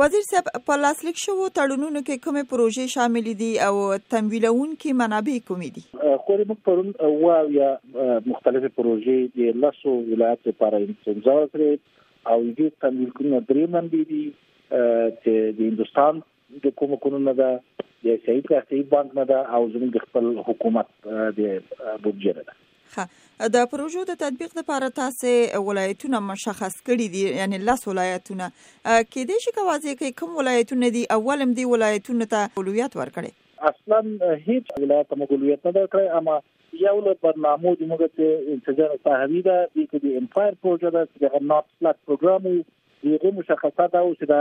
وزیر صاحب په لاسلیک شوو تړونونو کې کومې پروژې شاملې دي او تمویلونکي منابع کومې دي؟ خورې موږ پرون اوه اویا مختلفې پروژې د لسو ولایت لپاره امضا کړې او دې تمویل کړنه درې منبې دي چې د هندستان د کوم کونو نه ده د سعید کاسي بانک نه ده او زموږ خپل حکومت د بودجه نه ده ښه د پروژو د تطبیق لپاره تاسو ولایتونه مشخص کړي دي یعنی لس ولایتونه کې دې شي کوازې کې کوم ولایتونه دي اولم دی ولایتونه ته اولویت ورکړي اصلا هیڅ ولایت موږ اولویت نه ورکړي اما یو له برنامو د موږ ته انتظار صاحبي ده د کې د امپایر پروژه ده چې د ناټ فلټ پروګرام دی غو مشخصه ده او چې د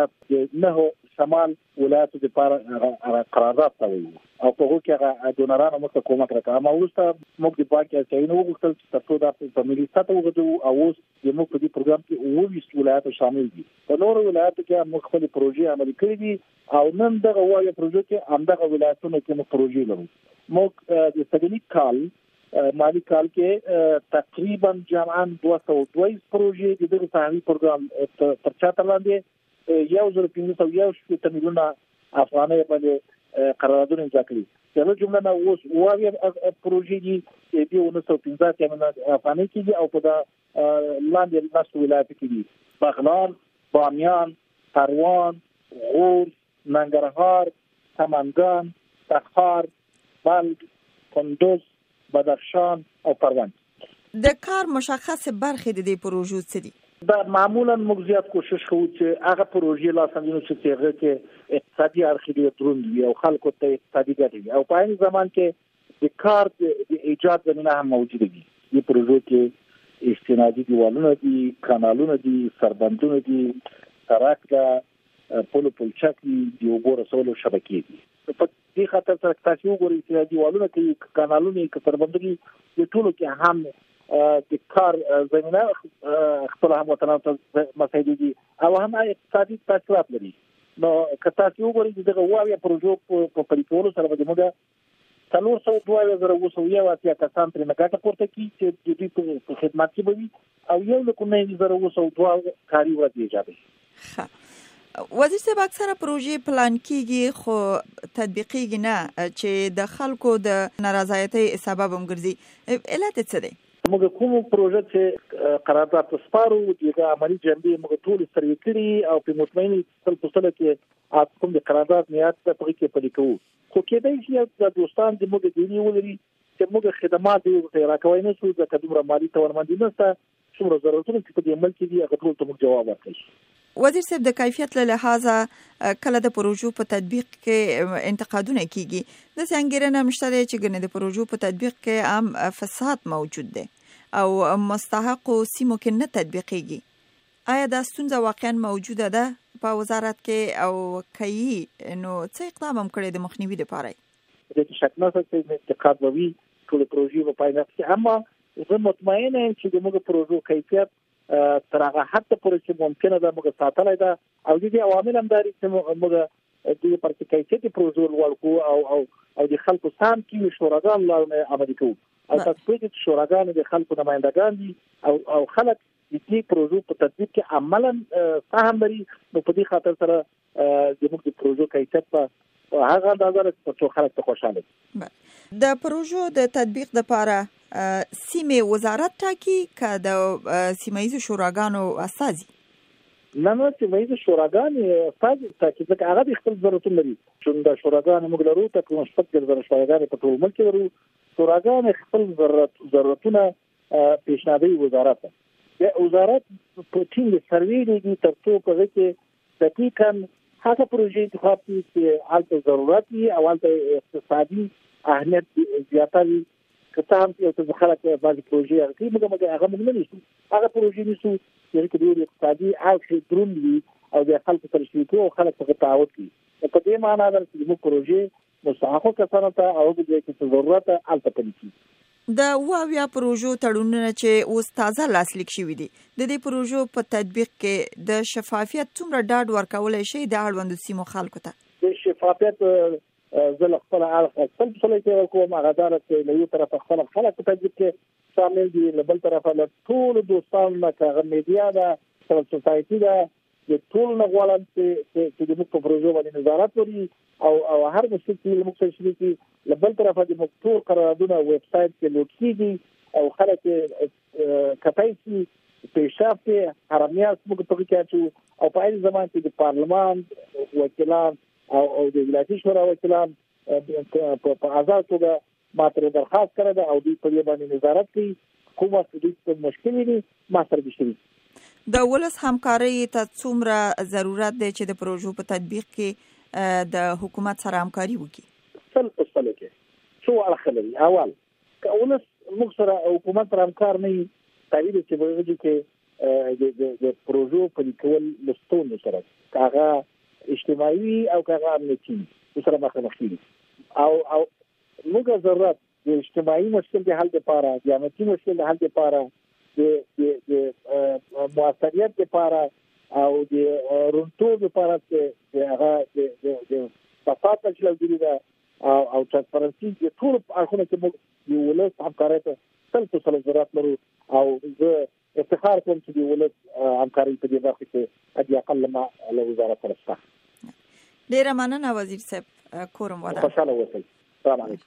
نه شمال ولایت د پاره هغه قرارداد ته وي او په هغه کې هغه دونرانو موږ ته کومک راکړه ما وروسته موږ د بانک اچاینه وغوښتل چې تاسو دا په ملي سطح وغږو او اوس د موږ په دې پروګرام کې اووه ویشت ولایت شامل دي په نورو ولایتو کې موږ خپل پروژې عملي کړې دي او نن دغه وایي پروژې کې همدغه ولایتونو کې موږ پروژې لرو موږ د سګنی کال مالی کال کې تقریبا جمعاً 222 پروژې د دغه ساحوي پروګرام تر چا تر لاندې یو زر پنځه سوه یو شپېته میلیونه افغانۍ باندې قراردادونه امضا کړي یو جمله نه اوس واوی پروژې دي چې دی 1915 کې نه افغاني کېږي او په دا لاندې لاس ولایت کې دي بغلان بامیان پروان غور ننګرهار، سمنګان، تخار، بلګ، کندوز، بدخشان او پروان دي. د کار مشخصې برخې د دې پروژو څه دي؟ دا معمولا موږ زیات کوشش کوو چې هغه پروژې لاس ته ونیو چې هغه کې اقتصادي اړخ ډیر دروند وي او خلکو ته اقتصادي ګټه وي او په عین زمان کې د کار د ایجاد زمينه هم موجوده وي دې پروژو کې استنادي دیوالونه دي کانالونه دي سربندونه دي سرک ده پولو پلچک دي د اوبو رسولو شبکې دي په دې خاطر سره تاسو وګورئ چې دیوالونه کوي کانالونه کوي تربندري د ټولو کې هم د کار زمينه خپل هم وطنان ته مساعدېږي او هم اقتصادي تاثیرات لري نو که تاسو وګورئ چې دغه واویا پروژو په پرې کولو سره به موږ څلور سوه دوه اویا زره اووه سوه یو اتیا کسان ترې ګټه پورته کړي چې د دوی په خدمت کې به وي او یو لک نهه ویشت زره اووه سوه دوه کاري ورځې ایجادوي وزیر صاحب اکثره پروژې پلان کیږي خو تطبیقیږي نه چې د خلکو د نارضایتۍ سبب هم ګرځي علت څه دی موږ کوم پروژه چې قرارداد ته سپارو د عملی جنبي موږ ټول سره کړی او په مطمئنی خپل پوسټل کې کوم د قرارداد نیات ته پرې کې پلي کوو خو کېدای شي چې دوستان د موږ د نیو لري چې موږ خدمات یې ورته راکوي نه شو ځکه دومره مالی توانمندي نشته څومره ضرورتونه چې په دې ملک کې دي هغه ټول ته موږ جواب ورکړي وزیر صاحب د کیفیت له لحاظه کله د پروژو په تطبیق کې انتقادونه کیږي د سنگیرنه مشته دی چې ګنې د پروژو په تطبیق کې هم فساد موجود دی او مستحق سیمو کې نه تطبیقیږي ایا دا ستونزه واقعا موجوده ده په وزارت کې او که یي نو څه اقدام هم کړی د مخنیوي لپاره یې د شک نه څه چې انتقاد به وي ټول پروژې په پای نه کې اما زه مطمئن یم چې د موږ پروژو کیفیت تر هغه حد پورې چې ممکنه ده موږ ساتلای دا او د دې عوامل هم داري چې موږ د پر کیفیت پروژو لوړ کو او او او د خلکو سام کې شوراګان لا عملي کوو او تاسو په دې شوراګان د خلکو نمائندګان دي او او خلک د دې پروژو په تطبیق کې عملا سهم لري نو په دې خاطر سره زموږ د پروژو کیفیت په هغه اندازه چې په څو خلک ته خوشاله دي د پروژو د تطبیق لپاره سیمه وزارت ټاکي که د سیمه ییزو شوراګانو استازي نه نه چې مې د شوراګانې استاد تاکي ځکه هغه د خپل ضرورتونه لري چې د شوراګانې موږ لرو تقریبا شپږ ګرځنه شوراګانې په ټول ملک کې لرو شوراګانې خپل ضرورتونه پیشنهادي وزارت د وزارت په ټینګ سروي دي ترڅو په دې کې دقیقاً هغه پروژې انتخاب کړي چې هلته ضرورت وي او هلته اقتصادي اهمیت زیاته وي که څه هم یو څه خلک بعضې پروژې هغه کوي مګر مګر هغه موږ نه نیسو هغه پروژې نیسو چې ډېر اقتصادي اړخ یې دروند وي او د خلکو سره شریکو او خلک پکې تعهد کوي په دې معنی ده چې موږ پروژې مستحقو کسانو ته او په ځای کې څه ضرورت هلته پلي کیږي. د اووه اویا پروژو تړونونه چې اوس تازه لاسلیک شوي دي، د دې پروژو په تطبیق کې د شفافیت څومره ډاډ ورکولی شي د اړوندو سیمو خلکو ته؟ د شفافیت زه له خپل اړخه خپل څه کې کوم هغه دار چې له یو طرفه خپل خلک په تجربه کې شامل دي له بل طرفه له ټول دوستانو نه کاغه میډیا ده سوسایټي ده د ټول نه غواړم چې چې د موږ په پروژو باندې نظارت وکړي او او هر مشکل چې موږ سره شریکي لبل طرفه د موږ ټول قراردادونه ویب سایټ کې لوډ کیږي او خلک کتای شي پیشرفت هر میاس موږ په کې اچو او په اړ زمان کې د پارلمان وکیلان او او د ولایتي شورا وکیلان په آزاد توګه ما ترې درخواست کړی دی او دوی په دې باندې نظارت کوي کوم وخت چې دوی ته مشکل ویني ما سره دې شریک د ولس همکارۍ ته څومره ضرورت دی چې د پروژو په تطبیق کې د حکومت سره همکاري وکړي سل په سل کې څو اړخ لري اول که ولس موږ سره حکومت سره همکار نه وي تایید چې به وځي کې د د د پروژو په لیکول لستون سره هغه اجتماعي او هغه امنیتي سره مخ مخ دي او او موږ ضرورت د اجتماعي مشکل د حل لپاره د امنیتي مشکل د حل لپاره د د مؤثریت لپاره او د رونټو لپاره چې هغه د د صفات چې لګیږي دا او او ترانسپرنسي د ټول اړخونو کې موږ یو ولس همکارۍ ته تل څه ضرورت لرو او زه افتخار کوم چې د ولس همکاري په دې برخه کې ادي اقل ما له وزارت سره شته ډیره مننه وزیر صاحب کورم ودا خوشاله اوسئ سلام علیکم